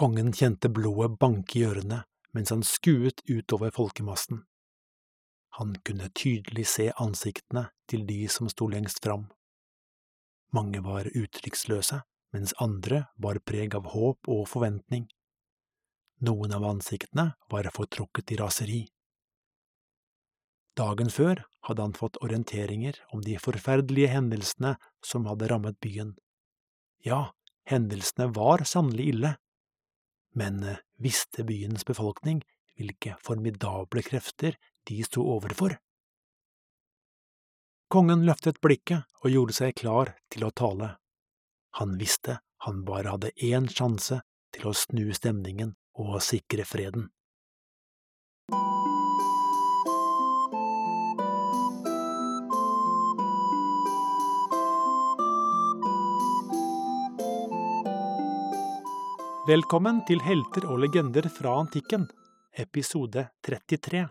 Kongen kjente blodet banke i ørene mens han skuet utover folkemassen. Han kunne tydelig se ansiktene til de som sto lengst fram. Mange var uttrykksløse, mens andre bar preg av håp og forventning. Noen av ansiktene var fortrukket i raseri. Dagen før hadde han fått orienteringer om de forferdelige hendelsene som hadde rammet byen. Ja, hendelsene var sannelig ille, men eh, visste byens befolkning hvilke formidable krefter de sto overfor? Kongen løftet blikket og gjorde seg klar til å tale. Han visste han bare hadde én sjanse til å snu stemningen og sikre freden. Velkommen til Helter og legender fra antikken, episode 33,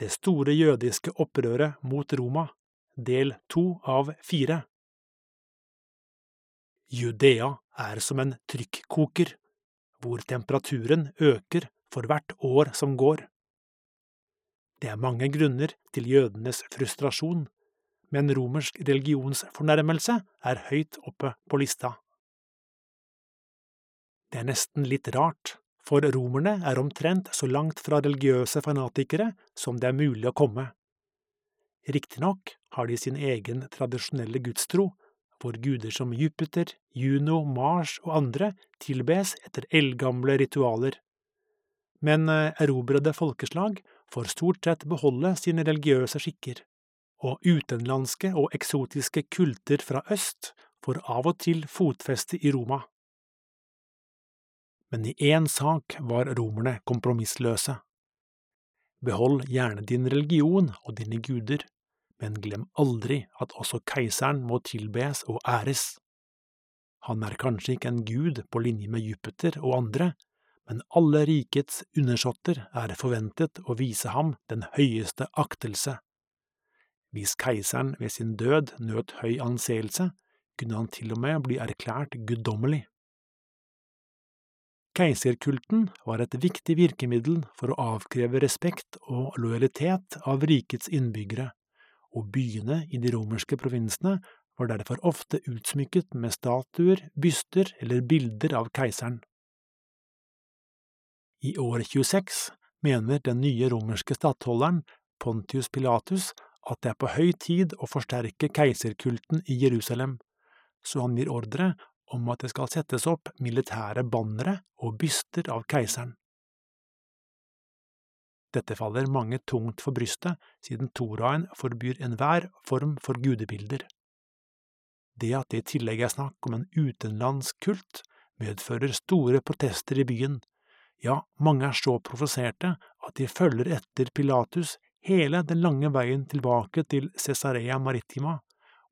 Det store jødiske opprøret mot Roma, del to av fire. Judea er som en trykkoker, hvor temperaturen øker for hvert år som går. Det er mange grunner til jødenes frustrasjon, men romersk religionsfornærmelse er høyt oppe på lista. Det er nesten litt rart, for romerne er omtrent så langt fra religiøse fanatikere som det er mulig å komme. Riktignok har de sin egen tradisjonelle gudstro, hvor guder som Jupiter, Juno, Mars og andre tilbes etter eldgamle ritualer. Men eh, erobrede folkeslag får stort sett beholde sine religiøse skikker, og utenlandske og eksotiske kulter fra øst får av og til fotfeste i Roma men i én sak var romerne kompromissløse. Behold gjerne din religion og dine guder, men glem aldri at også keiseren må tilbes og æres. Han er kanskje ikke en gud på linje med Jupiter og andre, men alle rikets undersåtter er forventet å vise ham den høyeste aktelse. Hvis keiseren ved sin død nøt høy anseelse, kunne han til og med bli erklært guddommelig. Keiserkulten var et viktig virkemiddel for å avkreve respekt og lojalitet av rikets innbyggere, og byene i de romerske provinsene var derfor ofte utsmykket med statuer, byster eller bilder av keiseren. I år 26 mener den nye romerske stattholderen, Pontius Pilatus, at det er på høy tid å forsterke keiserkulten i Jerusalem, så han gir ordre om at det skal settes opp militære bannere og byster av keiseren. Dette faller mange tungt for brystet, siden Toraen forbyr enhver form for gudebilder. Det at det i tillegg er snakk om en utenlandsk kult, medfører store protester i byen, ja, mange er så provoserte at de følger etter Pilatus hele den lange veien tilbake til Cesarea Maritima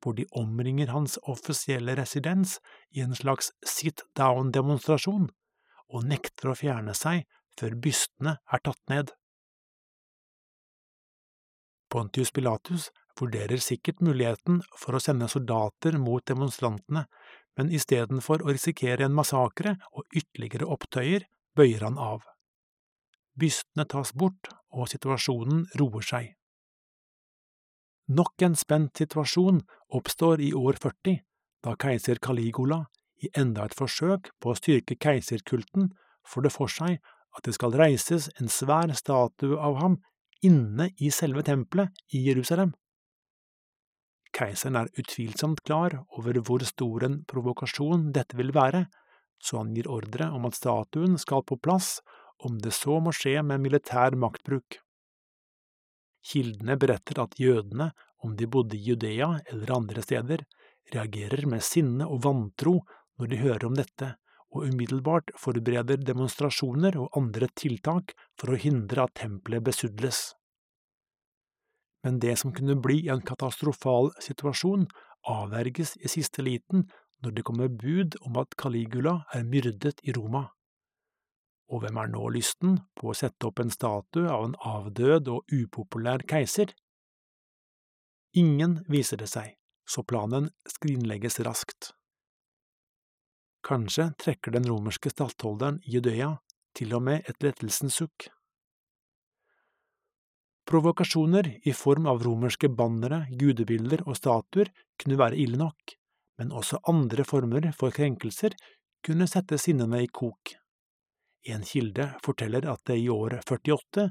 hvor de omringer hans offisielle residens i en slags sit down-demonstrasjon, og nekter å fjerne seg før bystene er tatt ned. Pontius Pilatus vurderer sikkert muligheten for å sende soldater mot demonstrantene, men istedenfor å risikere en massakre og ytterligere opptøyer, bøyer han av. Bystene tas bort, og situasjonen roer seg. Nok en spent situasjon oppstår i år 40, da keiser Caligula, i enda et forsøk på å styrke keiserkulten, får det for seg at det skal reises en svær statue av ham inne i selve tempelet i Jerusalem. Keiseren er utvilsomt klar over hvor stor en provokasjon dette vil være, så han gir ordre om at statuen skal på plass, om det så må skje med militær maktbruk. Kildene beretter at jødene, om de bodde i Judea eller andre steder, reagerer med sinne og vantro når de hører om dette, og umiddelbart forbereder demonstrasjoner og andre tiltak for å hindre at tempelet besudles. Men det som kunne bli en katastrofal situasjon, avverges i siste liten når det kommer bud om at Caligula er myrdet i Roma. Og hvem er nå lysten på å sette opp en statue av en avdød og upopulær keiser? Ingen viser det seg, så planen skrinlegges raskt. Kanskje trekker den romerske stattholderen Judea til og med et lettelsens sukk. Provokasjoner i form av romerske bannere, gudebilder og statuer kunne være ille nok, men også andre former for krenkelser kunne sette sinnene i kok. En kilde forteller at det i år 48,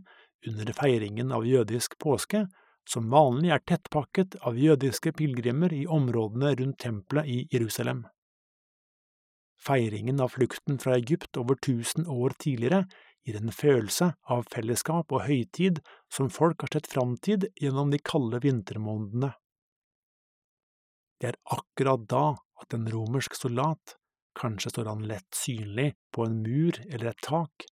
under feiringen av jødisk påske, som vanlig er tettpakket av jødiske pilegrimer i områdene rundt tempelet i Jerusalem. Feiringen av flukten fra Egypt over tusen år tidligere gir en følelse av fellesskap og høytid som folk har sett fram gjennom de kalde vintermånedene. Det er akkurat da at en romersk soldat, kanskje står han lett synlig på en mur eller et tak,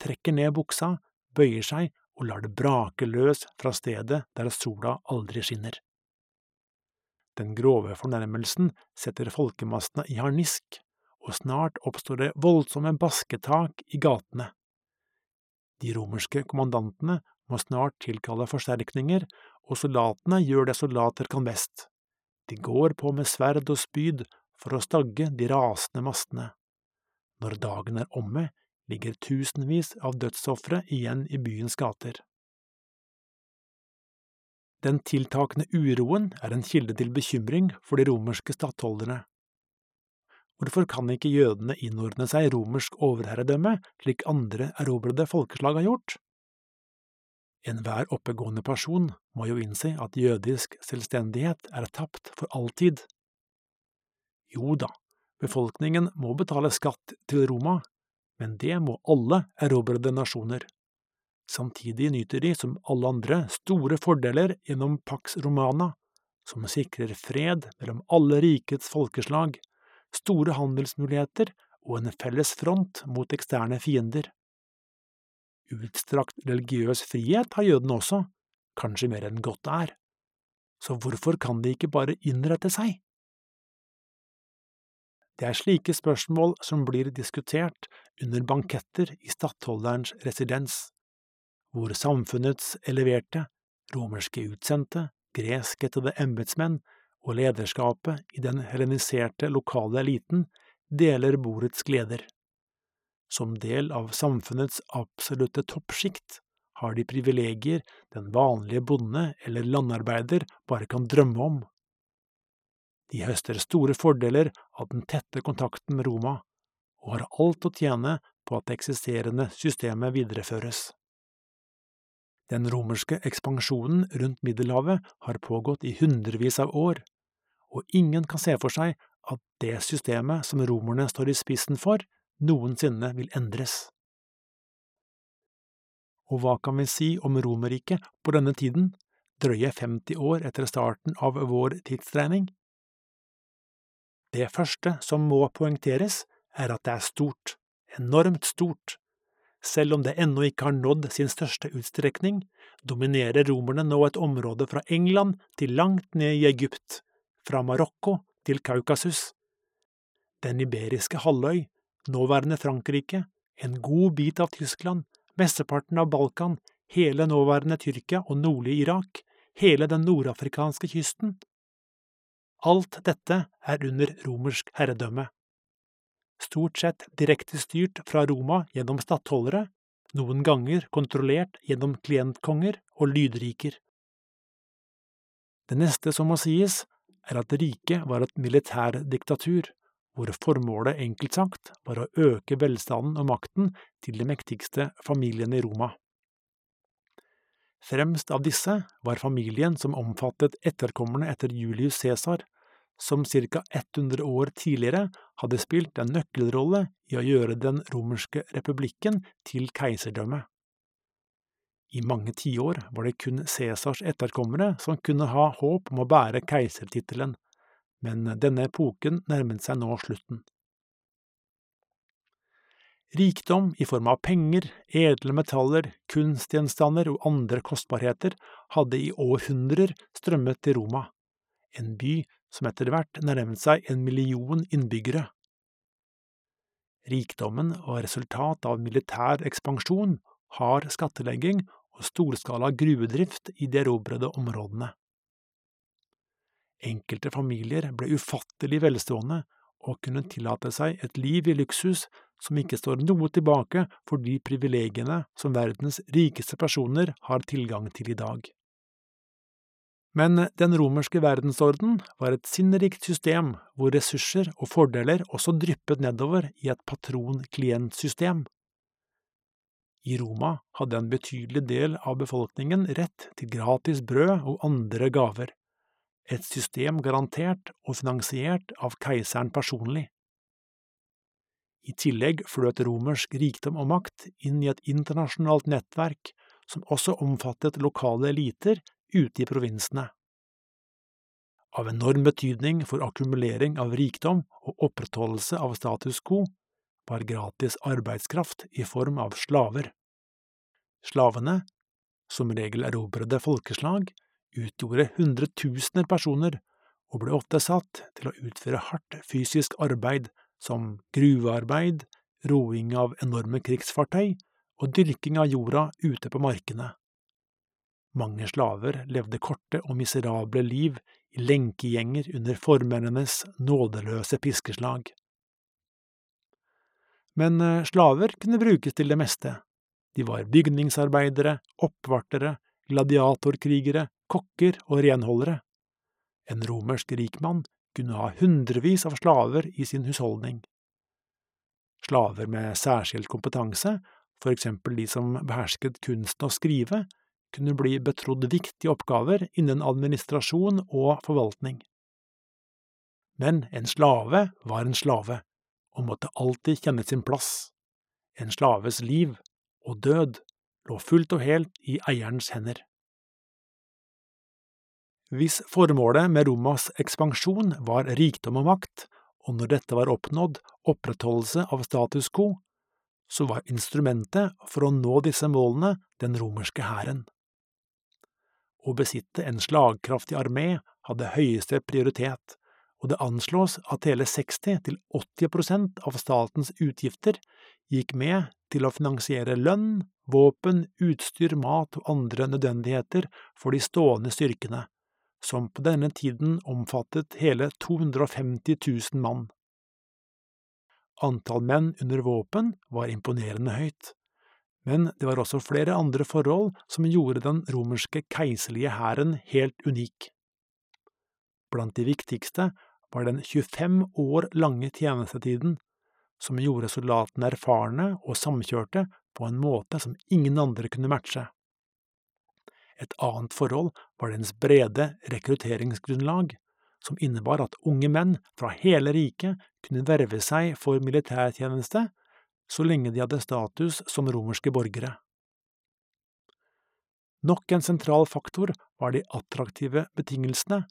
trekker ned buksa, bøyer seg og lar det brake løs fra stedet der sola aldri skinner. Den grove fornærmelsen setter folkemassene i harnisk, og snart oppstår det voldsomme basketak i gatene. De romerske kommandantene må snart tilkalle forsterkninger, og soldatene gjør det soldater kan best. De går på med sverd og spyd for å stagge de rasende massene. Når dagen er omme, ligger tusenvis av dødsofre igjen i byens gater. Den tiltakende uroen er en kilde til bekymring for de romerske stattholderne. Hvorfor kan ikke jødene innordne seg romersk overherredømme, slik andre erobrede folkeslag har gjort? Enhver oppegående person må jo innse at jødisk selvstendighet er tapt for alltid. Jo da, befolkningen må betale skatt til Roma, men det må alle erobrede nasjoner. Samtidig nyter de, som alle andre, store fordeler gjennom Pax Romana, som sikrer fred mellom alle rikets folkeslag store handelsmuligheter og en felles front mot eksterne fiender. Utstrakt religiøs frihet har jødene også, kanskje mer enn godt er, så hvorfor kan de ikke bare innrette seg? Det er slike spørsmål som blir diskutert under banketter i stattholderens residens, hvor samfunnets eleverte, romerske utsendte, greskættede embetsmenn og lederskapet i den heleniserte lokale eliten deler bordets gleder. Som del av samfunnets absolutte toppsjikt har de privilegier den vanlige bonde eller landarbeider bare kan drømme om. De høster store fordeler av den tette kontakten med Roma, og har alt å tjene på at det eksisterende systemet videreføres. Den romerske ekspansjonen rundt Middelhavet har pågått i hundrevis av år, og ingen kan se for seg at det systemet som romerne står i spissen for, noensinne vil endres. Og hva kan vi si om Romerriket på denne tiden, drøye 50 år etter starten av vår tidsregning? Det første som må poengteres, er at det er stort, enormt stort, selv om det ennå ikke har nådd sin største utstrekning, dominerer romerne nå et område fra England til langt ned i Egypt, fra Marokko til Kaukasus. Den iberiske halvøy, nåværende Frankrike, en god bit av Tyskland, mesteparten av Balkan, hele nåværende Tyrkia og nordlige Irak, hele den nordafrikanske kysten. Alt dette er under romersk herredømme stort sett direkte styrt fra Roma gjennom stattholdere, noen ganger kontrollert gjennom klientkonger og lydriker. Det neste som må sies, er at riket var et militærdiktatur, hvor formålet enkelt sagt var å øke velstanden og makten til de mektigste familiene i Roma. Fremst av disse var familien som omfattet etterkommerne etter Julius Cæsar, som ca 100 år tidligere hadde spilt en nøkkelrolle i å gjøre den romerske republikken til keiserdømme. I mange tiår var det kun Cæsars etterkommere som kunne ha håp om å bære keisertittelen, men denne epoken nærmet seg nå slutten. Rikdom i form av penger, edle metaller, kunstgjenstander og andre kostbarheter hadde i århundrer strømmet til Roma, en by som etter hvert nærmet seg en million innbyggere. Rikdommen var resultat av militær ekspansjon, hard skattlegging og storskala gruvedrift i de erobrede områdene. Enkelte familier ble ufattelig velstående og kunne tillate seg et liv i luksus som ikke står noe tilbake for de privilegiene som verdens rikeste personer har tilgang til i dag. Men den romerske verdensorden var et sinnrikt system hvor ressurser og fordeler også dryppet nedover i et patron-klient-system. I Roma hadde en betydelig del av befolkningen rett til gratis brød og andre gaver, et system garantert og finansiert av keiseren personlig. I tillegg fløt romersk rikdom og makt inn i et internasjonalt nettverk som også omfattet lokale eliter ute i provinsene. Av enorm betydning for akkumulering av rikdom og opprettholdelse av status quo var gratis arbeidskraft i form av slaver. Slavene, som regel erobrede folkeslag, utgjorde hundretusener personer og ble ofte satt til å utføre hardt fysisk arbeid som gruvearbeid, roing av enorme krigsfartøy og dyrking av jorda ute på markene. Mange slaver levde korte og miserable liv i lenkegjenger under formennenes nådeløse piskeslag. Men eh, slaver kunne brukes til det meste. De var bygningsarbeidere, oppvartere, gladiatorkrigere, kokker og renholdere. En romersk rikmann kunne ha hundrevis av slaver i sin husholdning. Slaver med særskilt kompetanse, for eksempel de som behersket kunsten å skrive, kunne bli betrodd viktige oppgaver innen administrasjon og forvaltning. Men en slave var en slave, og måtte alltid kjenne sin plass. En slaves liv og død lå fullt og helt i eierens hender. Hvis formålet med Romas ekspansjon var rikdom og makt, og når dette var oppnådd, opprettholdelse av status quo, så var instrumentet for å nå disse målene den romerske hæren. Å besitte en slagkraftig armé hadde høyeste prioritet, og det anslås at hele 60–80 prosent av statens utgifter gikk med til å finansiere lønn, våpen, utstyr, mat og andre nødvendigheter for de stående styrkene, som på denne tiden omfattet hele 250 000 mann. Antall menn under våpen var imponerende høyt, men det var også flere andre forhold som gjorde den romerske keiserlige hæren helt unik. Blant de viktigste var den 25 år lange tjenestetiden, som gjorde soldatene erfarne og samkjørte på en måte som ingen andre kunne matche. Et annet forhold var dens brede rekrutteringsgrunnlag, som innebar at unge menn fra hele riket kunne verve seg for militærtjeneste så lenge de hadde status som romerske borgere. Nok en sentral faktor var de attraktive betingelsene,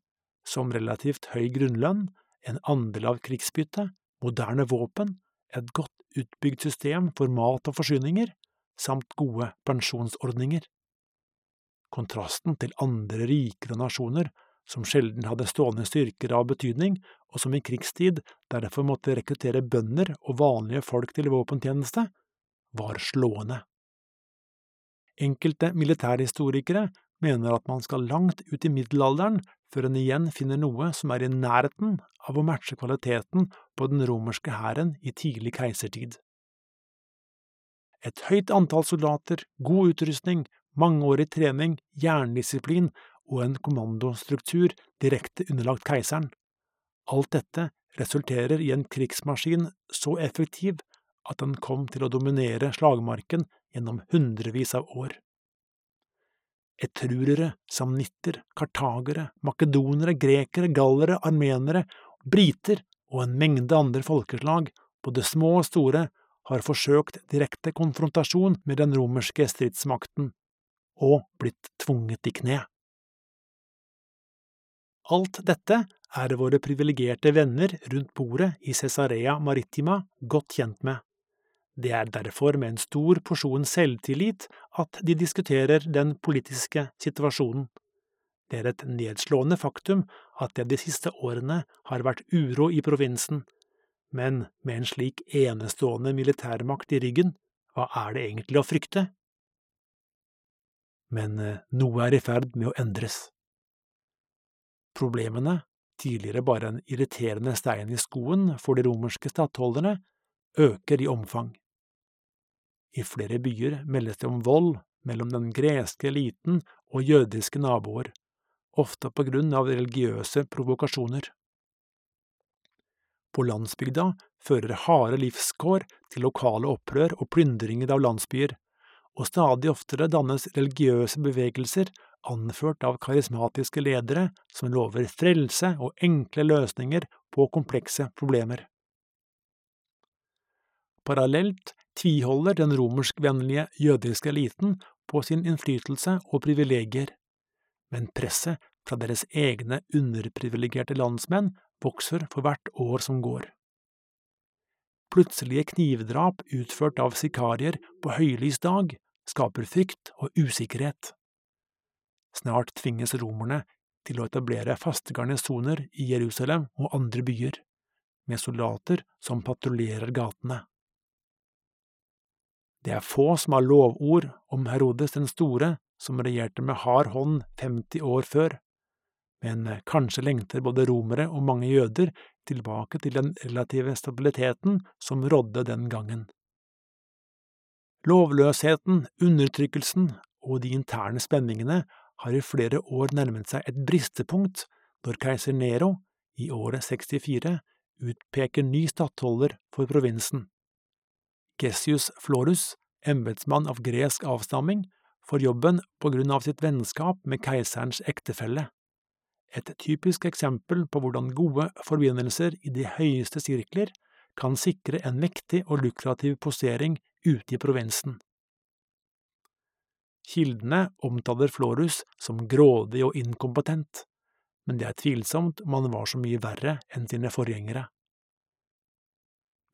som relativt høy grunnlønn, en andel av krigsbyttet, moderne våpen, et godt utbygd system for mat og forsyninger, samt gode pensjonsordninger. Kontrasten til andre rikere nasjoner, som sjelden hadde stående styrker av betydning, og som i krigstid derfor måtte rekruttere bønder og vanlige folk til våpentjeneste, var slående. Enkelte militærhistorikere mener at man skal langt ut i middelalderen før en igjen finner noe som er i nærheten av å matche kvaliteten på den romerske hæren i tidlig keisertid. Et høyt antall soldater, god utrustning mangeårig trening, jerndisiplin og en kommandostruktur direkte underlagt keiseren. Alt dette resulterer i en krigsmaskin så effektiv at den kom til å dominere slagmarken gjennom hundrevis av år. Etrurere, samnitter, kartagere, makedonere, grekere, gallere, armenere, briter og en mengde andre folkeslag, både små og store, har forsøkt direkte konfrontasjon med den romerske stridsmakten, og blitt tvunget i kne. Alt dette er våre privilegerte venner rundt bordet i Cesarea Maritima godt kjent med. Det er derfor med en stor porsjon selvtillit at de diskuterer den politiske situasjonen. Det er et nedslående faktum at det de siste årene har vært uro i provinsen, men med en slik enestående militærmakt i ryggen, hva er det egentlig å frykte? Men eh, noe er i ferd med å endres. Problemene tidligere bare en irriterende stein i skoen for de romerske stattholderne, øker i omfang. I flere byer meldes det om vold mellom den greske eliten og jødiske naboer, ofte på grunn av religiøse provokasjoner. På landsbygda fører harde livskår til lokale opprør og plyndringer av landsbyer, og stadig oftere dannes religiøse bevegelser anført av karismatiske ledere som lover frelse og enkle løsninger på komplekse problemer. Parallelt tviholder den romerskvennlige jødiske eliten på sin innflytelse og privilegier, men presset fra deres egne underprivilegerte landsmenn vokser for hvert år som går. Plutselige knivdrap utført av sikarier på høylys dag skaper frykt og usikkerhet. Snart tvinges romerne til å etablere faste garnisoner i Jerusalem og andre byer, med soldater som patruljerer gatene. Det er få som har lovord om Herodes den store, som regjerte med hard hånd 50 år før, men kanskje lengter både romere og mange jøder tilbake til den relative stabiliteten som rådde den gangen. Lovløsheten, undertrykkelsen og de interne spenningene har i flere år nærmet seg et bristepunkt når keiser Nero, i året 64, utpeker ny stattholder for provinsen. Gessius Florus, embetsmann av gresk avstamming, får jobben på grunn av sitt vennskap med keiserens ektefelle. Et typisk eksempel på hvordan gode forbindelser i de høyeste sirkler kan sikre en mektig og lukrativ posering ute i provinsen. Kildene omtaler Florus som grådig og inkompetent, men det er tvilsomt om han var så mye verre enn sine forgjengere.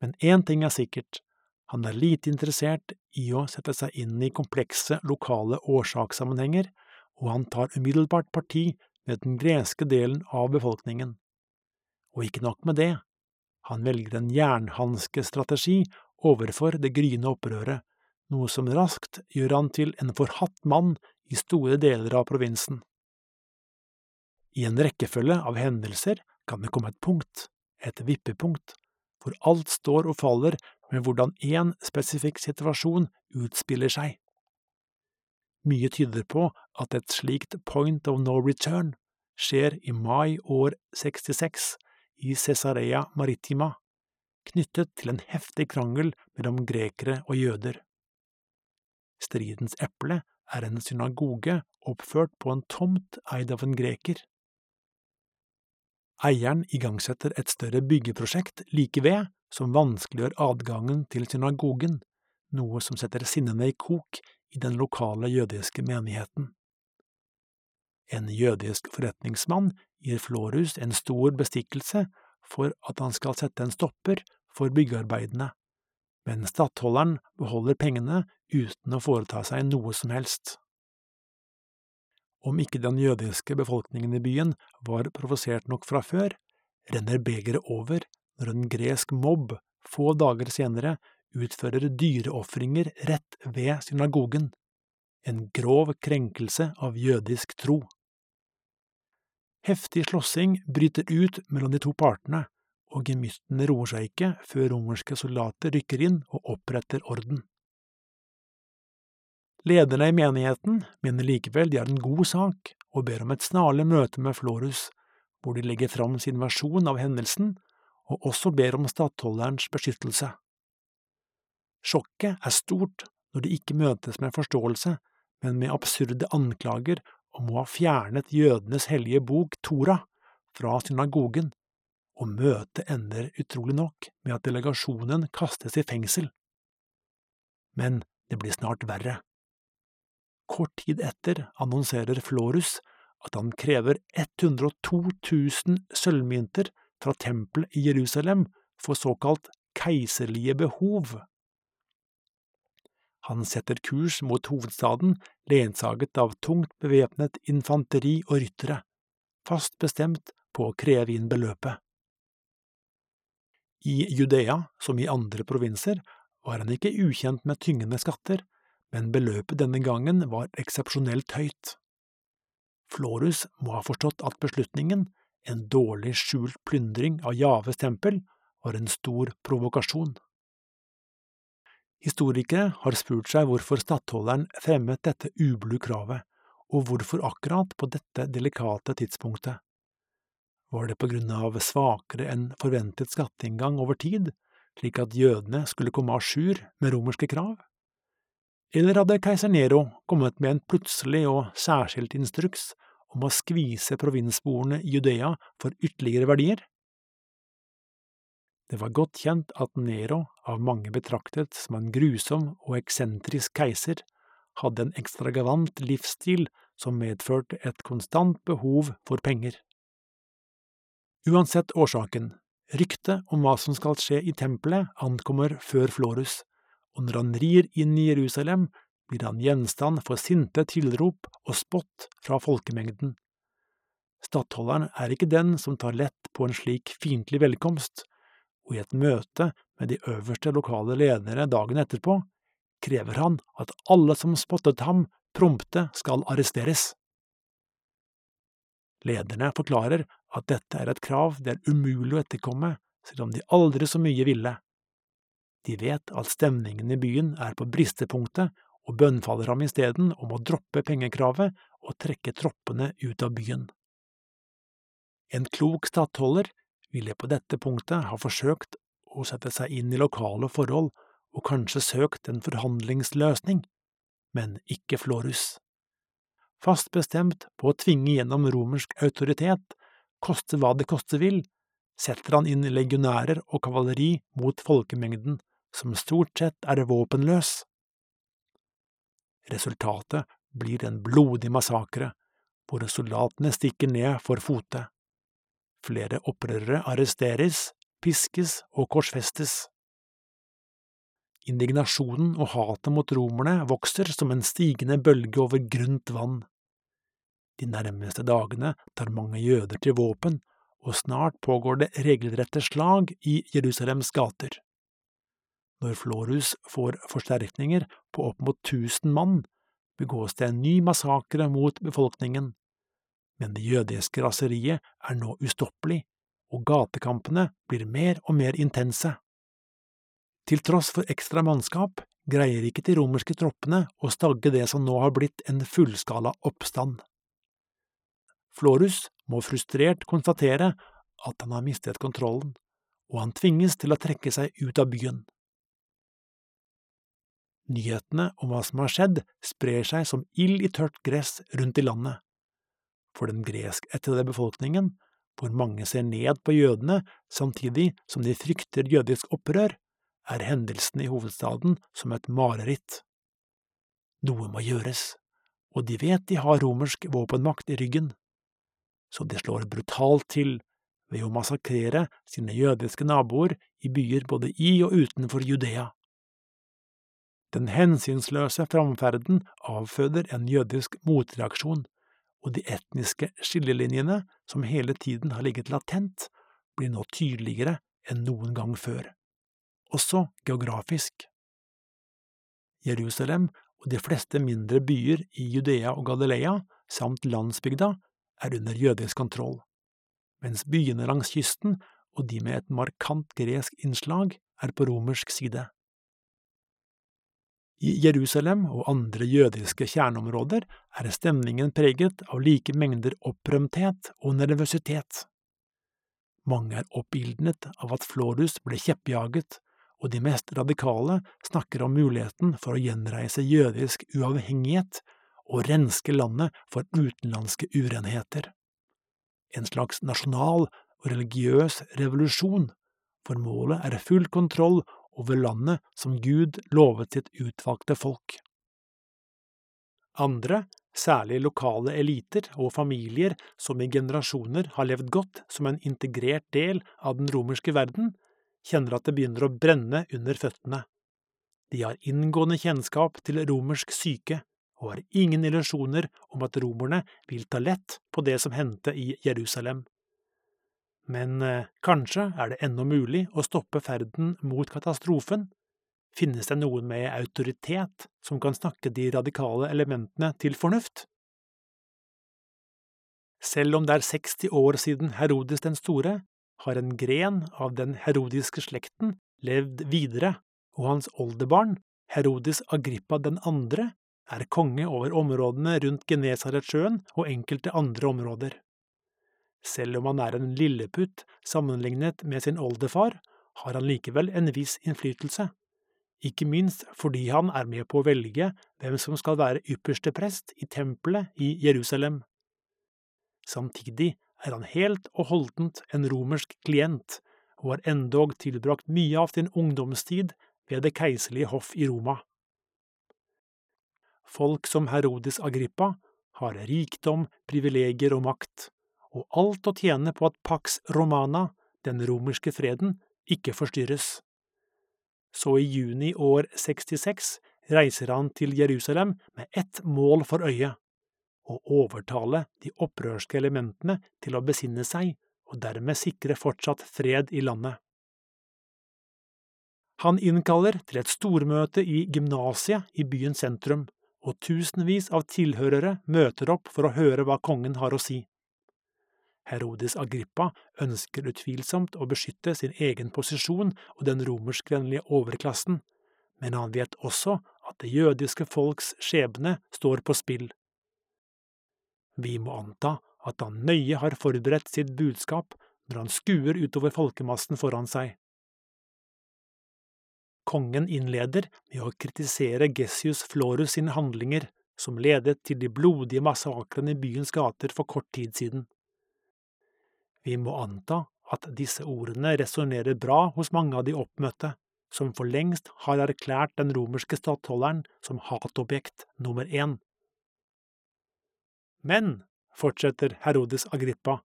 Men én ting er sikkert, han er lite interessert i å sette seg inn i komplekse lokale årsakssammenhenger, og han tar umiddelbart parti med den greske delen av befolkningen. Og ikke nok med det, han velger en jernhanskestrategi overfor det gryende opprøret, noe som raskt gjør han til en forhatt mann i store deler av provinsen. I en rekkefølge av hendelser kan det komme et punkt, et vippepunkt, hvor alt står og faller med hvordan én spesifikk situasjon utspiller seg. Mye tyder på at et slikt point of no return skjer i mai år 66 i Cesarea Maritima, knyttet til en heftig krangel mellom grekere og jøder. Stridens eple er en synagoge oppført på en tomt eid av en greker. Eieren igangsetter et større byggeprosjekt like ved, som vanskeliggjør adgangen til synagogen, noe som setter sinnene i kok i den lokale jødiske menigheten. En jødisk forretningsmann gir Florus en stor bestikkelse for at han skal sette en stopper for byggearbeidene, men stattholderen beholder pengene uten å foreta seg noe som helst. Om ikke den jødiske befolkningen i byen var provosert nok fra før, renner begeret over når en gresk mobb få dager senere utfører dyreofringer rett ved synagogen, en grov krenkelse av jødisk tro. Heftig slåssing bryter ut mellom de to partene, og gemyttene roer seg ikke før romerske soldater rykker inn og oppretter orden. Lederne i menigheten mener likevel de har en god sak, og ber om et snarlig møte med Florus, hvor de legger fram sin versjon av hendelsen, og også ber om stattholderens beskyttelse. Sjokket er stort når de ikke møtes med forståelse, men med absurde anklager om å ha fjernet jødenes hellige bok Tora fra synagogen og møtet ender utrolig nok med at delegasjonen kastes i fengsel. Men det blir snart verre. Kort tid etter annonserer Florus at han krever 102 000 sølvmynter fra tempelet i Jerusalem for såkalt keiserlige behov. Han setter kurs mot hovedstaden, ledsaget av tungt bevæpnet infanteri og ryttere, fast bestemt på å kreve inn beløpet. I Judea, som i andre provinser, var han ikke ukjent med tyngende skatter, men beløpet denne gangen var eksepsjonelt høyt. Florus må ha forstått at beslutningen, en dårlig skjult plyndring av Javes tempel, var en stor provokasjon. Historikere har spurt seg hvorfor stattholderen fremmet dette ublu kravet, og hvorfor akkurat på dette delikate tidspunktet. Var det på grunn av svakere enn forventet skatteinngang over tid, slik at jødene skulle komme à jour med romerske krav? Eller hadde keiser Nero kommet med en plutselig og særskilt instruks om å skvise provinsboerne i Judea for ytterligere verdier? Det var godt kjent at Nero, av mange betraktet som en grusom og eksentrisk keiser, hadde en ekstravagant livsstil som medførte et konstant behov for penger. Uansett årsaken, ryktet om hva som skal skje i tempelet ankommer før Florus, og når han rir inn i Jerusalem, blir han gjenstand for sinte tilrop og spott fra folkemengden. Stattholderen er ikke den som tar lett på en slik fiendtlig velkomst, og i et møte med de øverste lokale ledere dagen etterpå krever han at alle som spottet ham, prompte skal arresteres. Lederne forklarer at dette er et krav det er umulig å etterkomme, selv om de aldri så mye ville. De vet at stemningen i byen er på bristepunktet, og bønnfaller ham isteden om å droppe pengekravet og trekke troppene ut av byen. En klok stattholder ville på dette punktet ha forsøkt å sette seg inn i lokale forhold og kanskje søkt en forhandlingsløsning, men ikke Florus. Fast bestemt på å tvinge gjennom romersk autoritet, koste hva det koste vil, setter han inn legionærer og kavaleri mot folkemengden, som stort sett er våpenløs. Resultatet blir en blodig massakre, hvor soldatene stikker ned for fote. Flere opprørere arresteres, piskes og korsfestes. Indignasjonen og hatet mot romerne vokser som en stigende bølge over grunt vann. De nærmeste dagene tar mange jøder til våpen, og snart pågår det regelrette slag i Jerusalems gater. Når Florus får forsterkninger på opp mot tusen mann, begås det en ny massakre mot befolkningen men det jødiske raseriet er nå ustoppelig, og gatekampene blir mer og mer intense. Til tross for ekstra mannskap greier ikke de romerske troppene å stagge det som nå har blitt en fullskala oppstand. Florus må frustrert konstatere at han har mistet kontrollen, og han tvinges til å trekke seg ut av byen. Nyhetene om hva som har skjedd, sprer seg som ild i tørt gress rundt i landet for den greskættede befolkningen, hvor mange ser ned på jødene samtidig som de frykter jødisk opprør, er hendelsene i hovedstaden som et mareritt. Noe må gjøres, og de vet de har romersk våpenmakt i ryggen, så de slår brutalt til ved å massakrere sine jødiske naboer i byer både i og utenfor Judea. Den hensynsløse framferden avføder en jødisk motreaksjon, og de etniske skillelinjene, som hele tiden har ligget latent, blir nå tydeligere enn noen gang før, også geografisk. Jerusalem og de fleste mindre byer i Judea og Galilea, samt landsbygda, er under jødisk kontroll, mens byene langs kysten og de med et markant gresk innslag er på romersk side. I Jerusalem og andre jødiske kjerneområder er stemningen preget av like mengder opprømthet og nervøsitet. Mange er oppildnet av at Florus ble kjeppjaget, og de mest radikale snakker om muligheten for å gjenreise jødisk uavhengighet og renske landet for utenlandske urenheter. En slags nasjonal og religiøs revolusjon, for målet er full kontroll over landet som Gud lovet sitt utvalgte folk. Andre, særlig lokale eliter og familier som i generasjoner har levd godt som en integrert del av den romerske verden, kjenner at det begynner å brenne under føttene. De har inngående kjennskap til romersk syke og har ingen illusjoner om at romerne vil ta lett på det som hendte i Jerusalem. Men eh, kanskje er det ennå mulig å stoppe ferden mot katastrofen? Finnes det noen med autoritet som kan snakke de radikale elementene til fornuft? Selv om det er 60 år siden Herodes den store, har en gren av den herodiske slekten levd videre, og hans oldebarn, Herodes Agrippa den andre, er konge over områdene rundt Genesaretsjøen og enkelte andre områder. Selv om han er en lilleputt sammenlignet med sin oldefar, har han likevel en viss innflytelse, ikke minst fordi han er med på å velge hvem som skal være ypperste prest i tempelet i Jerusalem. Samtidig er han helt og holdent en romersk klient, og har endog tilbrakt mye av sin ungdomstid ved det keiserlige hoff i Roma. Folk som Herodes Agrippa har rikdom, privilegier og makt, og alt å tjene på at Pax Romana, den romerske freden, ikke forstyrres. Så i juni år 66 reiser han til Jerusalem med ett mål for øye – å overtale de opprørske elementene til å besinne seg og dermed sikre fortsatt fred i landet. Han innkaller til et stormøte i gymnasiet i byens sentrum, og tusenvis av tilhørere møter opp for å høre hva kongen har å si. Herodes Agrippa ønsker utvilsomt å beskytte sin egen posisjon og den romerskvennlige overklassen, men han vet også at det jødiske folks skjebne står på spill. Vi må anta at han nøye har forberedt sitt budskap når han skuer utover folkemassen foran seg. Kongen innleder med å kritisere Gessius Florus sine handlinger, som ledet til de blodige massakrene i byens gater for kort tid siden. Vi må anta at disse ordene resonnerer bra hos mange av de oppmøtte, som for lengst har erklært den romerske stattholderen som hatobjekt nummer én. Men, fortsetter Herodes Agrippa,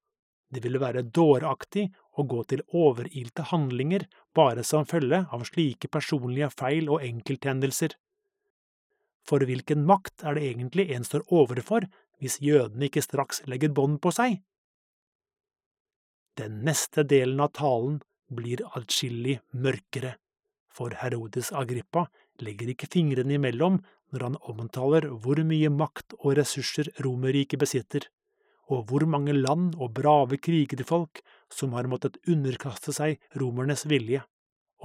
det ville være dåraktig å gå til overilte handlinger bare som følge av slike personlige feil og enkelthendelser. For hvilken makt er det egentlig en står overfor hvis jødene ikke straks legger bånd på seg? Den neste delen av talen blir adskillig mørkere, for Herodes Agrippa legger ikke fingrene imellom når han omtaler hvor mye makt og ressurser Romerriket besitter og hvor mange land og brave krigerfolk som har måttet underkaste seg romernes vilje,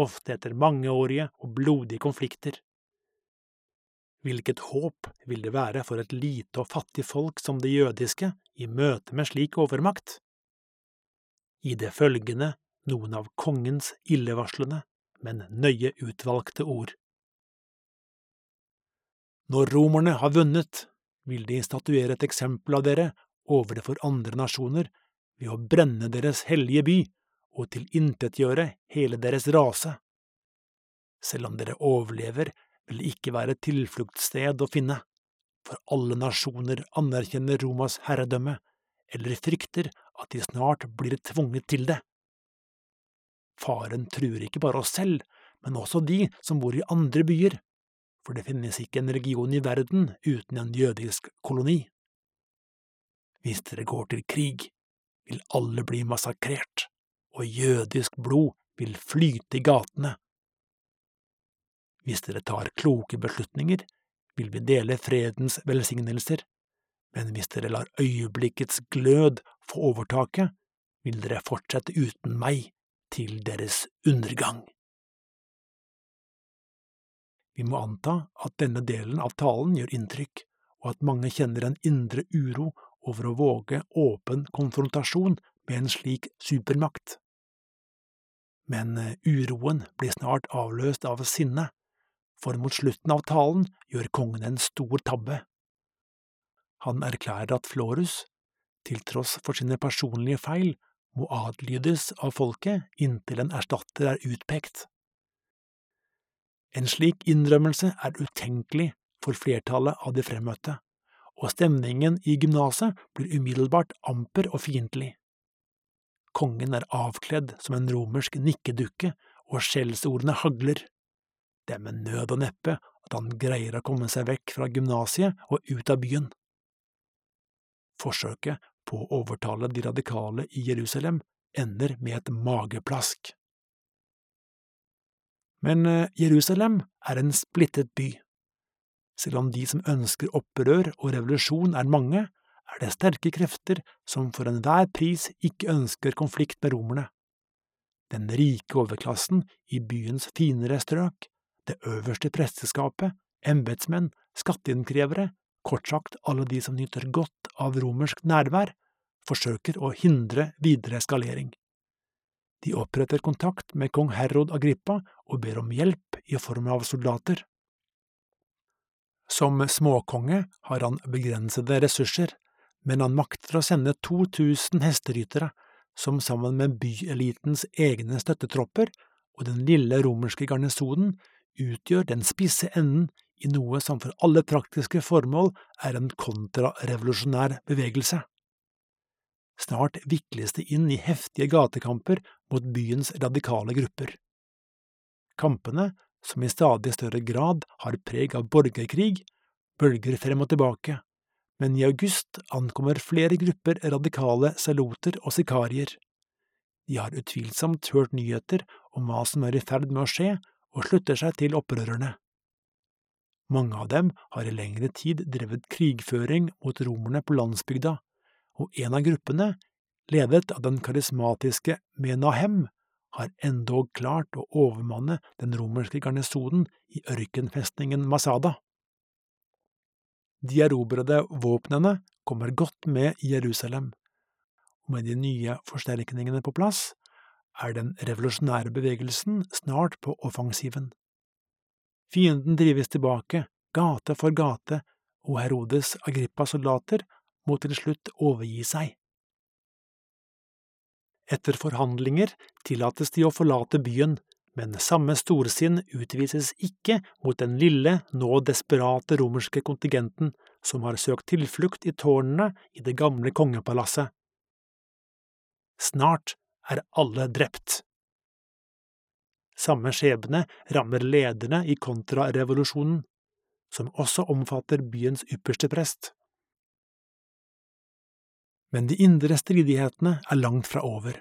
ofte etter mangeårige og blodige konflikter. Hvilket håp vil det være for et lite og fattig folk som det jødiske i møte med slik overmakt? I det følgende noen av kongens illevarslende, men nøye utvalgte ord. Når romerne har vunnet, vil de statuere et eksempel av dere overfor andre nasjoner ved å brenne deres hellige by og tilintetgjøre hele deres rase. Selv om dere overlever, vil det ikke være et tilfluktssted å finne, for alle nasjoner anerkjenner Romas herredømme, eller frykter at de snart blir tvunget til det. Faren truer ikke bare oss selv, men også de som bor i andre byer, for det finnes ikke en region i verden uten en jødisk koloni. Hvis dere går til krig, vil alle bli massakrert, og jødisk blod vil flyte i gatene. Hvis dere tar kloke beslutninger, vil vi dele fredens velsignelser, men hvis dere lar øyeblikkets glød få overtaket, vil dere fortsette uten meg til deres undergang. Vi må anta at denne delen av talen gjør inntrykk, og at mange kjenner en indre uro over å våge åpen konfrontasjon med en slik supermakt. Men eh, uroen blir snart avløst av sinne, for mot slutten av talen gjør kongen en stor tabbe. Han erklærer at Florus, til tross for sine personlige feil, må adlydes av folket inntil en erstatter er utpekt. En slik innrømmelse er utenkelig for flertallet av de fremmøtte og stemningen i gymnaset blir umiddelbart amper og fiendtlig. Kongen er avkledd som en romersk nikkedukke, og skjellsordene hagler. Det er med nød og neppe at han greier å komme seg vekk fra gymnasiet og ut av byen. Forsøket på å overtale de radikale i Jerusalem ender med et mageplask. Men eh, Jerusalem er en splittet by. Selv om de som ønsker opprør og revolusjon er mange, er det sterke krefter som for enhver pris ikke ønsker konflikt med romerne. Den rike overklassen i byens finere strøk, det øverste presteskapet, embetsmenn, skatteinnkrevere, kort sagt alle de som nyter godt av romersk nærvær, forsøker å hindre videre eskalering. De oppretter kontakt med kong Herod Agrippa og ber om hjelp i form av soldater. Som småkonge har han begrensede ressurser, men han makter å sende 2000 hesterytere, som sammen med byelitens egne støttetropper og den lille romerske garnisonen utgjør den spisse enden i noe som for alle praktiske formål er en kontrarevolusjonær bevegelse. Snart vikles det inn i heftige gatekamper mot byens radikale grupper. Kampene, som i stadig større grad har preg av borgerkrig, bølger frem og tilbake, men i august ankommer flere grupper radikale saloter og sikarier. De har utvilsomt hørt nyheter om hva som er i ferd med å skje, og slutter seg til opprørerne. Mange av dem har i lengre tid drevet krigføring mot romerne på landsbygda, og en av gruppene, ledet av den karismatiske Menahem, har endog klart å overmanne den romerske garnisonen i ørkenfestningen Masada. De erobrede våpnene kommer godt med i Jerusalem, og med de nye forsterkningene på plass er den revolusjonære bevegelsen snart på offensiven. Fienden drives tilbake, gate for gate, og Herodes Agrippas soldater må til slutt overgi seg. Etter forhandlinger tillates de å forlate byen, men samme storsinn utvises ikke mot den lille, nå desperate romerske kontingenten som har søkt tilflukt i tårnene i det gamle kongepalasset. Snart er alle drept. Samme skjebne rammer lederne i kontrarevolusjonen, som også omfatter byens ypperste prest. Men de indre stridighetene er langt fra over.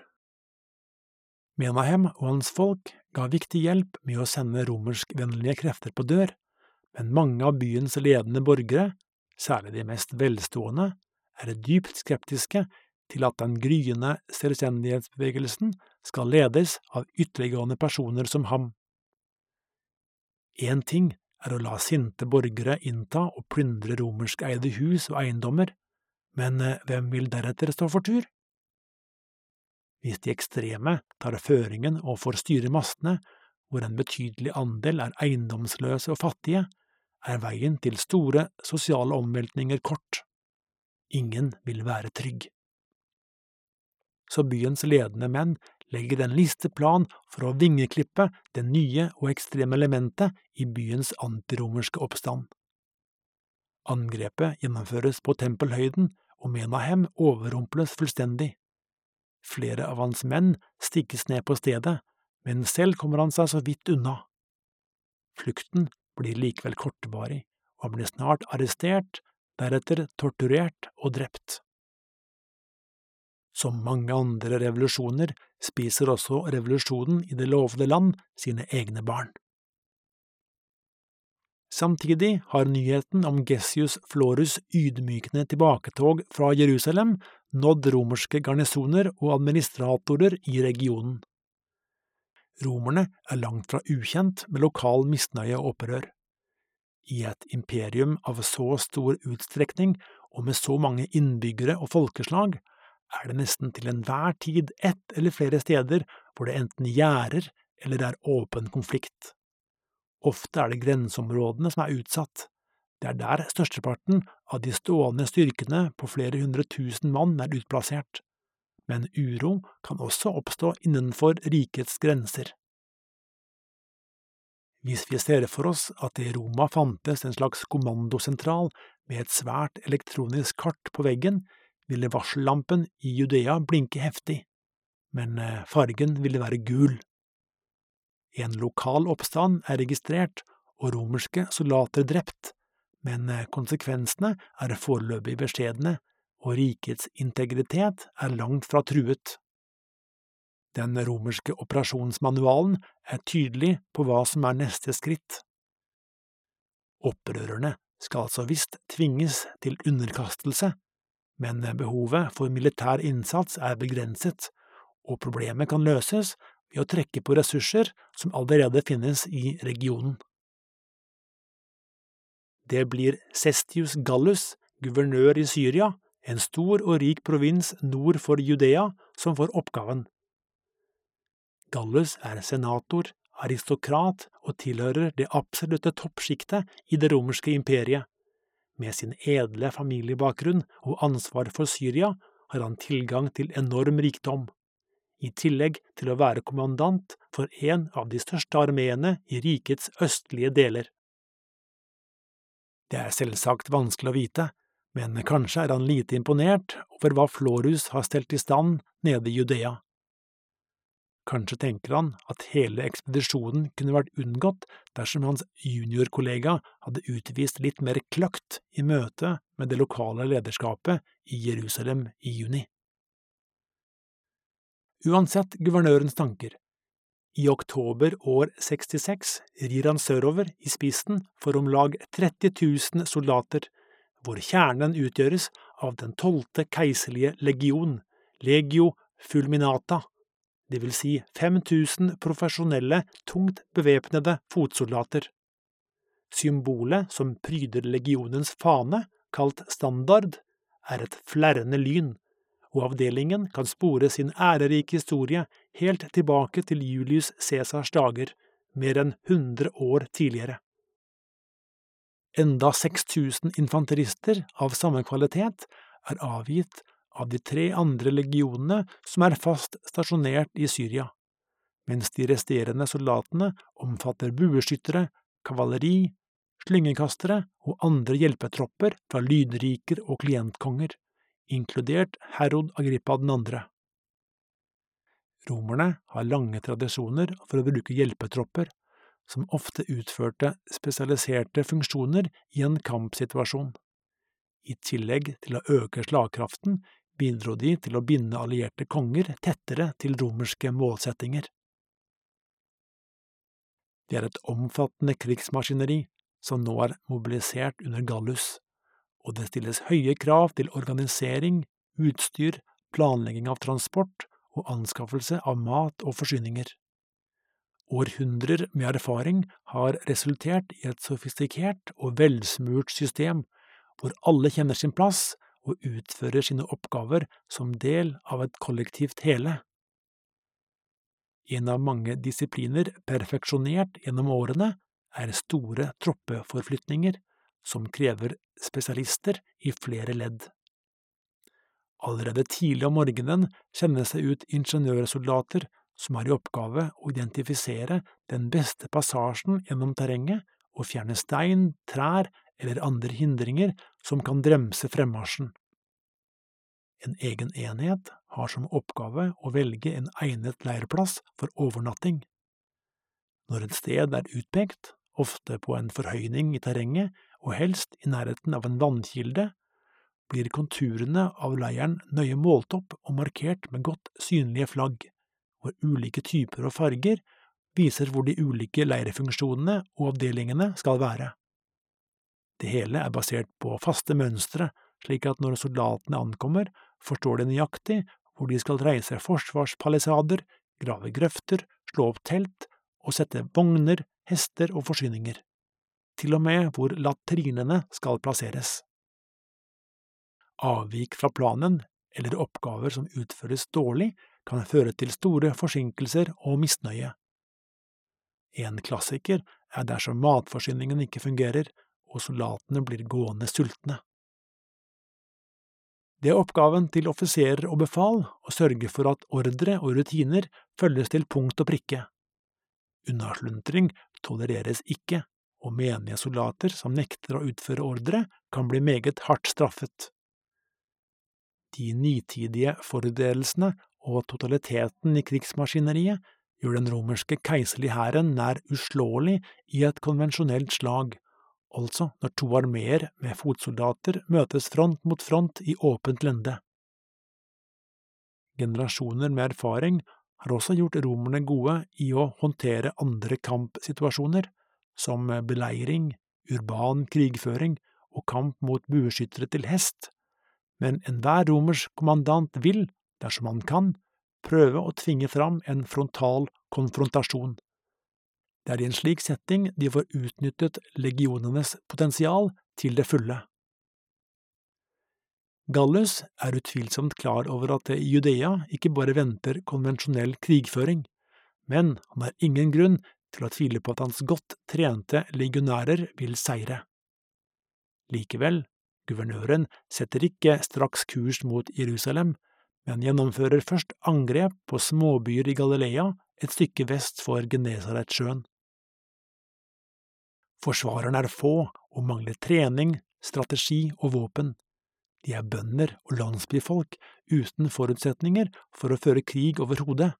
Menahem og hans folk ga viktig hjelp med å sende romerskvennlige krefter på dør, men mange av byens ledende borgere, særlig de mest velstående, er dypt skeptiske til at den gryende selvstendighetsbevegelsen skal ledes av ytterliggående personer som ham. Én ting er å la sinte borgere innta og plyndre romerskeide hus og eiendommer, men eh, hvem vil deretter stå for tur? Hvis de ekstreme tar føringen og får styre mastene, hvor en betydelig andel er eiendomsløse og fattige, er veien til store sosiale omveltninger kort. Ingen vil være trygg så byens ledende menn legger en listeplan for å vingeklippe det nye og ekstreme elementet i byens antiromerske oppstand. Angrepet gjennomføres på tempelhøyden, og Menahem overrumples fullstendig. Flere av hans menn stikkes ned på stedet, men selv kommer han seg så vidt unna. Flukten blir likevel kortvarig, og han blir snart arrestert, deretter torturert og drept. Som mange andre revolusjoner spiser også revolusjonen i det lovede land sine egne barn. Samtidig har nyheten om Gessius Florus' ydmykende tilbaketog fra Jerusalem nådd romerske garnisoner og administratorer i regionen. Romerne er langt fra ukjent med lokal misnøye og opprør. I et imperium av så stor utstrekning og med så mange innbyggere og folkeslag er det nesten til enhver tid ett eller flere steder hvor det enten gjerder eller er åpen konflikt. Ofte er det grenseområdene som er utsatt. Det er der størsteparten av de stående styrkene på flere hundre tusen mann er utplassert. Men uro kan også oppstå innenfor rikets grenser. Hvis vi ser for oss at det i Roma fantes en slags kommandosentral med et svært elektronisk kart på veggen, ville varsellampen i Judea blinke heftig, men eh, fargen ville være gul. En lokal oppstand er registrert og romerske soldater drept, men eh, konsekvensene er foreløpig beskjedne, og rikets integritet er langt fra truet. Den romerske operasjonsmanualen er tydelig på hva som er neste skritt. Opprørerne skal altså visst tvinges til underkastelse, men behovet for militær innsats er begrenset, og problemet kan løses ved å trekke på ressurser som allerede finnes i regionen. Det blir Cestius Gallus, guvernør i Syria, en stor og rik provins nord for Judea, som får oppgaven. Gallus er senator, aristokrat og tilhører det absolutte toppsjiktet i det romerske imperiet. Med sin edle familiebakgrunn og ansvar for Syria har han tilgang til enorm rikdom, i tillegg til å være kommandant for en av de største armeene i rikets østlige deler. Det er selvsagt vanskelig å vite, men kanskje er han lite imponert over hva Florus har stelt i stand nede i Judea. Kanskje tenker han at hele ekspedisjonen kunne vært unngått dersom hans juniorkollega hadde utvist litt mer kløkt i møte med det lokale lederskapet i Jerusalem i juni. Uansett guvernørens tanker, i oktober år 66 rir han sørover i spissen for om lag 30 000 soldater, hvor kjernen utgjøres av den tolvte keiserlige legion, legio fulminata, det vil si 5000 profesjonelle, tungt bevæpnede fotsoldater. Symbolet som pryder legionens fane, kalt standard, er et flerrende lyn, og avdelingen kan spore sin ærerike historie helt tilbake til Julius Cæsars dager, mer enn 100 år tidligere. Enda 6000 infanterister av samme kvalitet er avgitt av de tre andre legionene som er fast stasjonert i Syria, mens de resterende soldatene omfatter bueskyttere, kavaleri, slyngekastere og andre hjelpetropper fra lydriker og klientkonger, inkludert Herod Agrippa 2. Romerne har lange tradisjoner for å bruke hjelpetropper, som ofte utførte spesialiserte funksjoner i en kampsituasjon. I tillegg til å øke slagkraften bidro de til å binde allierte konger tettere til romerske målsettinger. Det er et omfattende krigsmaskineri som nå er mobilisert under Gallus, og det stilles høye krav til organisering, utstyr, planlegging av transport og anskaffelse av mat og forsyninger. Århundrer med erfaring har resultert i et sofistikert og velsmurt system hvor alle kjenner sin plass og utfører sine oppgaver som del av et kollektivt hele. En av mange disipliner perfeksjonert gjennom årene er store troppeforflytninger, som krever spesialister i flere ledd. Allerede tidlig om morgenen kjenner seg ut ingeniørsoldater som har i oppgave å identifisere den beste passasjen gjennom terrenget og fjerne stein, trær eller andre hindringer som kan bremse fremmarsjen. En egen enhet har som oppgave å velge en egnet leirplass for overnatting. Når et sted er utpekt, ofte på en forhøyning i terrenget og helst i nærheten av en vannkilde, blir konturene av leiren nøye målt opp og markert med godt synlige flagg, hvor ulike typer og farger viser hvor de ulike leirfunksjonene og avdelingene skal være. Det hele er basert på faste mønstre, slik at når soldatene ankommer, forstår de nøyaktig hvor de skal reise forsvarspalisader, grave grøfter, slå opp telt og sette vogner, hester og forsyninger. Til og med hvor latrinene skal plasseres. Avvik fra planen, eller oppgaver som utføres dårlig, kan føre til store forsinkelser og misnøye. En klassiker er dersom matforsyningen ikke fungerer og soldatene blir gående sultne. Det er oppgaven til offiserer og befal å sørge for at ordre og rutiner følges til punkt og prikke. Unnasluntring tolereres ikke, og menige soldater som nekter å utføre ordre, kan bli meget hardt straffet. De nitidige forberedelsene og totaliteten i krigsmaskineriet gjør den romerske keiserlige hæren nær uslåelig i et konvensjonelt slag, altså når to armeer med fotsoldater møtes front mot front i åpent lende. Generasjoner med erfaring har også gjort romerne gode i å håndtere andre kampsituasjoner, som beleiring, urban krigføring og kamp mot bueskyttere til hest, men enhver romersk kommandant vil, dersom han kan, prøve å tvinge fram en frontal konfrontasjon. Det er i en slik setting de får utnyttet legionenes potensial til det fulle. Gallus er utvilsomt klar over at det i Judea ikke bare venter konvensjonell krigføring, men han har ingen grunn til å tvile på at hans godt trente legionærer vil seire. Likevel, guvernøren setter ikke straks kurs mot Jerusalem, men gjennomfører først angrep på småbyer i Galilea et stykke vest for Genesaretsjøen. Forsvarerne er få og mangler trening, strategi og våpen. De er bønder og landsbyfolk uten forutsetninger for å føre krig overhodet,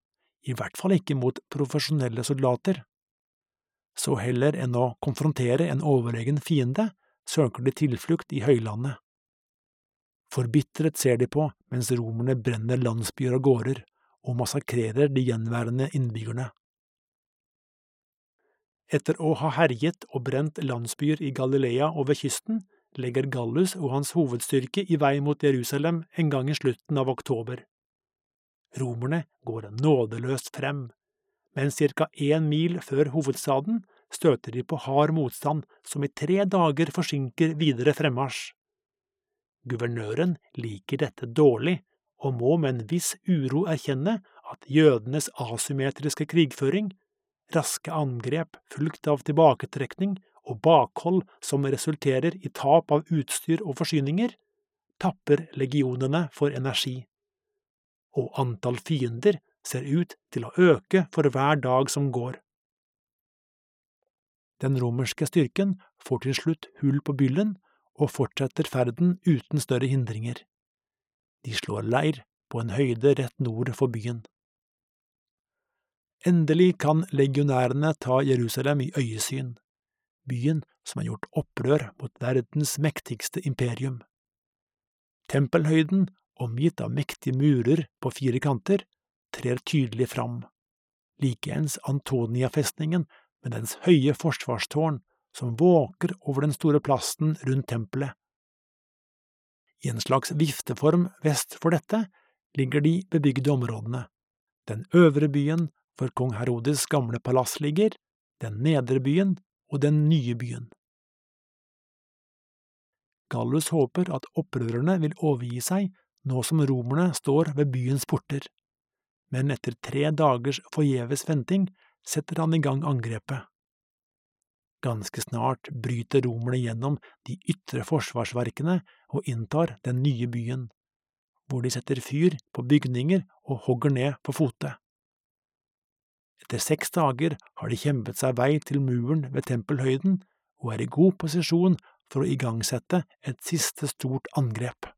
i hvert fall ikke mot profesjonelle soldater. Så heller enn å konfrontere en overlegen fiende, søker de tilflukt i høylandet. Forbitret ser de på mens romerne brenner landsbyer og gårder, og massakrerer de gjenværende innbyggerne. Etter å ha herjet og brent landsbyer i Galilea og ved kysten, legger Gallus og hans hovedstyrke i vei mot Jerusalem en gang i slutten av oktober. Romerne går nådeløst frem, men ca. én mil før hovedstaden støter de på hard motstand som i tre dager forsinker videre fremmarsj. Guvernøren liker dette dårlig og må med en viss uro erkjenne at jødenes asymmetriske krigføring, raske angrep fulgt av tilbaketrekning og bakhold som resulterer i tap av utstyr og forsyninger, tapper legionene for energi. Og antall fiender ser ut til å øke for hver dag som går. Den romerske styrken får til slutt hull på byllen og fortsetter ferden uten større hindringer. De slår leir på en høyde rett nord for byen. Endelig kan legionærene ta Jerusalem i øyesyn byen som har gjort opprør mot verdens mektigste imperium. Tempelhøyden, omgitt av mektige murer på fire kanter, trer tydelig fram, likeens Antonia-festningen med dens høye forsvarstårn som våker over den store plassen rundt tempelet. I en slags vifteform vest for dette ligger de bebygde områdene, den øvre byen hvor kong Herodes gamle palass ligger, den nedre byen og den nye byen. Gallus håper at opprørerne vil overgi seg nå som romerne står ved byens porter, men etter tre dagers forgjeves venting setter han i gang angrepet. Ganske snart bryter romerne gjennom de ytre forsvarsverkene og inntar den nye byen, hvor de setter fyr på bygninger og hogger ned på fote. Etter seks dager har de kjempet seg vei til muren ved tempelhøyden og er i god posisjon for å igangsette et siste stort angrep.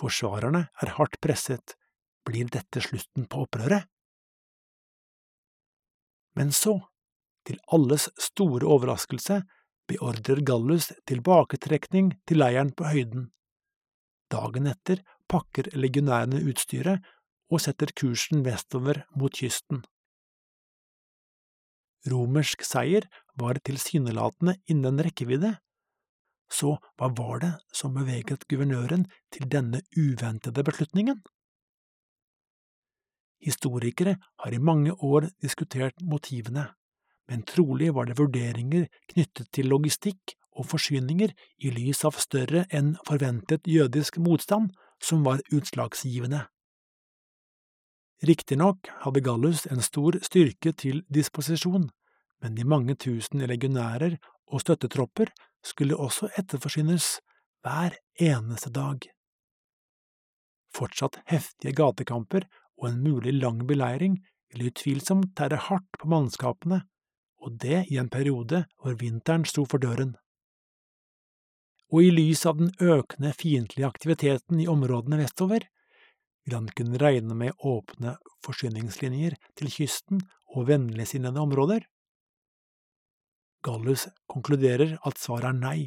Forsvarerne er hardt presset, blir dette slutten på opprøret? Men så, til alles store overraskelse, beordrer Gallus tilbaketrekning til leiren på høyden. Dagen etter pakker legionærene utstyret og setter kursen vestover mot kysten. Romersk seier var tilsynelatende innen rekkevidde, så hva var det som beveget guvernøren til denne uventede beslutningen? Historikere har i mange år diskutert motivene, men trolig var det vurderinger knyttet til logistikk og forsyninger i lys av større enn forventet jødisk motstand som var utslagsgivende. Riktignok hadde Gallus en stor styrke til disposisjon, men de mange tusen legionærer og støttetropper skulle også etterforsynes hver eneste dag. Fortsatt heftige gatekamper og en mulig lang beleiring ville utvilsomt tære hardt på mannskapene, og det i en periode hvor vinteren sto for døren. Og i lys av den økende fiendtlige aktiviteten i områdene vestover vil han kunne regne med åpne forsyningslinjer til kysten og vennligsinnede områder? Gallus konkluderer at svaret er nei,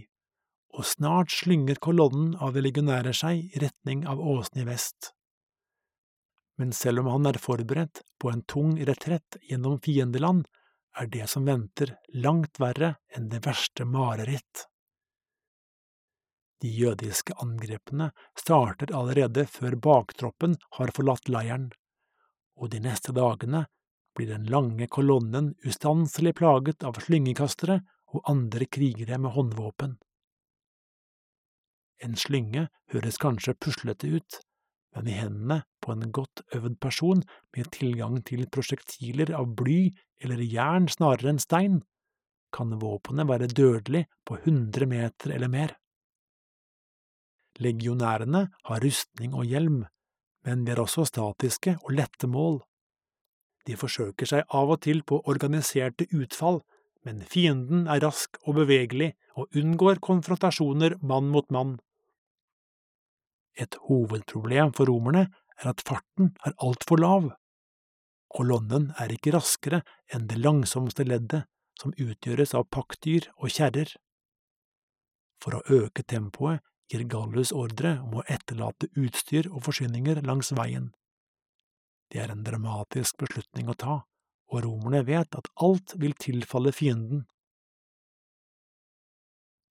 og snart slynger kolonnen av legionærer seg i retning av åsene i vest. Men selv om han er forberedt på en tung retrett gjennom fiendeland, er det som venter langt verre enn det verste mareritt. De jødiske angrepene starter allerede før baktroppen har forlatt leiren, og de neste dagene blir den lange kolonnen ustanselig plaget av slyngekastere og andre krigere med håndvåpen. En slynge høres kanskje puslete ut, men i hendene på en godt øvd person med tilgang til prosjektiler av bly eller jern snarere enn stein, kan våpenet være dødelig på hundre meter eller mer. Legionærene har rustning og hjelm, men de er også statiske og lette mål. De forsøker seg av og til på organiserte utfall, men fienden er rask og bevegelig og unngår konfrontasjoner mann mot mann. Et hovedproblem for romerne er at farten er altfor lav. Kolonnen er ikke raskere enn det langsomste leddet, som utgjøres av pakkdyr og kjerrer. For å øke tempoet gir Gallus ordre om å etterlate utstyr og forsyninger langs veien. Det er en dramatisk beslutning å ta, og romerne vet at alt vil tilfalle fienden.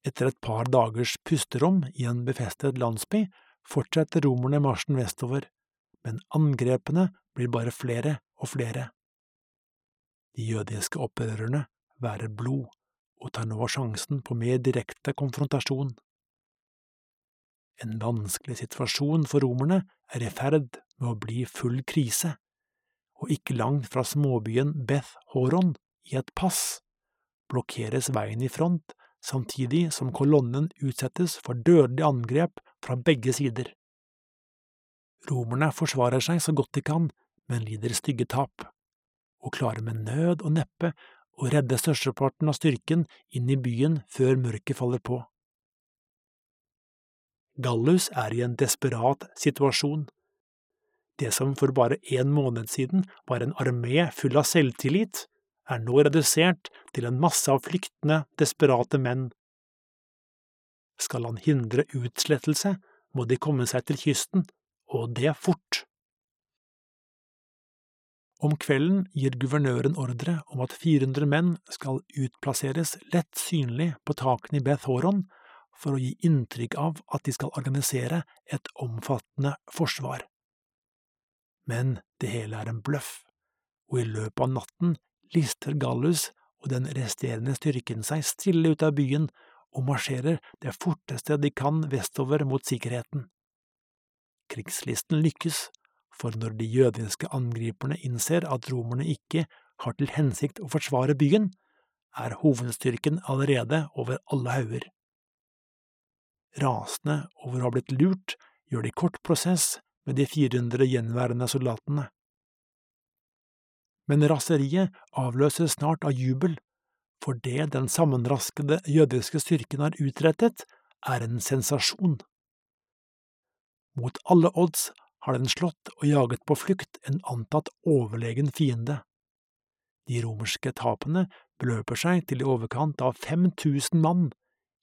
Etter et par dagers pusterom i en befestet landsby fortsetter romerne marsjen vestover, men angrepene blir bare flere og flere. De jødiske opprørerne værer blod og tar nå sjansen på mer direkte konfrontasjon. En vanskelig situasjon for romerne er i ferd med å bli full krise, og ikke langt fra småbyen Beth Horon, i et pass, blokkeres veien i front samtidig som kolonnen utsettes for dødelige angrep fra begge sider. Romerne forsvarer seg så godt de kan, men lider stygge tap, og klarer med nød og neppe å redde størsteparten av styrken inn i byen før mørket faller på. Gallus er i en desperat situasjon. Det som for bare en måned siden var en armé full av selvtillit, er nå redusert til en masse av flyktende, desperate menn. Skal han hindre utslettelse, må de komme seg til kysten, og det fort. Om kvelden gir guvernøren ordre om at 400 menn skal utplasseres lett synlig på takene i Beth Horon for å gi inntrykk av at de skal organisere et omfattende forsvar. Men det hele er en bløff, og i løpet av natten lister Gallus og den resterende styrken seg stille ut av byen og marsjerer det forteste de kan vestover mot sikkerheten. Krigslisten lykkes, for når de jødiske angriperne innser at romerne ikke har til hensikt å forsvare byen, er hovedstyrken allerede over alle hauger. Rasende over å ha blitt lurt gjør de kort prosess med de 400 gjenværende soldatene. Men raseriet avløses snart av jubel, for det den sammenraskede jødiske styrken har utrettet, er en sensasjon. Mot alle odds har den slått og jaget på flukt en antatt overlegen fiende. De romerske tapene beløper seg til i overkant av 5000 mann,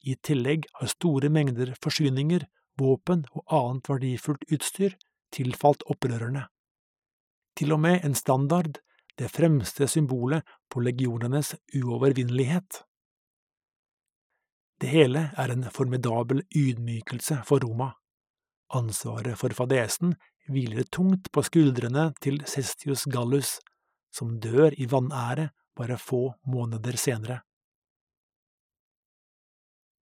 i tillegg har store mengder forsyninger, våpen og annet verdifullt utstyr tilfalt opprørerne. Til og med en standard det fremste symbolet på legionenes uovervinnelighet. Det hele er en formidabel ydmykelse for Roma. Ansvaret for fadesen hviler tungt på skuldrene til Cestius Gallus, som dør i vanære bare få måneder senere.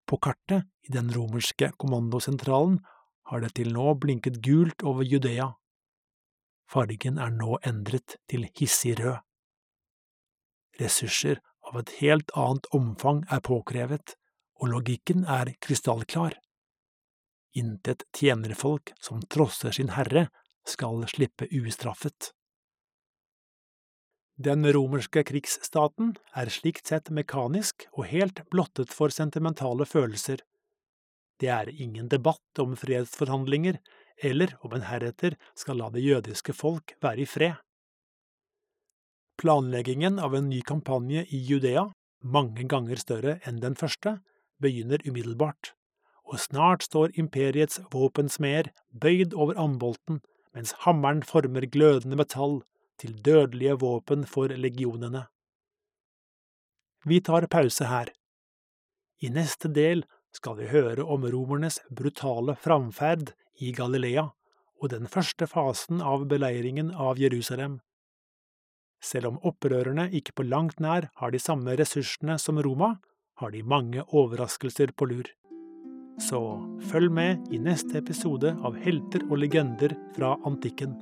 På kartet i den romerske kommandosentralen har det til nå blinket gult over Judea, Fargen er nå endret til hissig rød. Ressurser av et helt annet omfang er påkrevet, og logikken er krystallklar. Intet tjenerfolk som trosser sin herre, skal slippe ustraffet. Den romerske krigsstaten er slikt sett mekanisk og helt blottet for sentimentale følelser. Det er ingen debatt om fredsforhandlinger, eller om en heretter skal la det jødiske folk være i fred. Planleggingen av en ny kampanje i Judea, mange ganger større enn den første, begynner umiddelbart, og snart står imperiets våpensmeder bøyd over ambolten mens hammeren former glødende metall til dødelige våpen for legionene. Vi tar pause her. I neste del skal vi høre om romernes brutale framferd i Galilea og den første fasen av beleiringen av Jerusalem. Selv om opprørerne ikke på langt nær har de samme ressursene som Roma, har de mange overraskelser på lur. Så følg med i neste episode av Helter og legender fra antikken.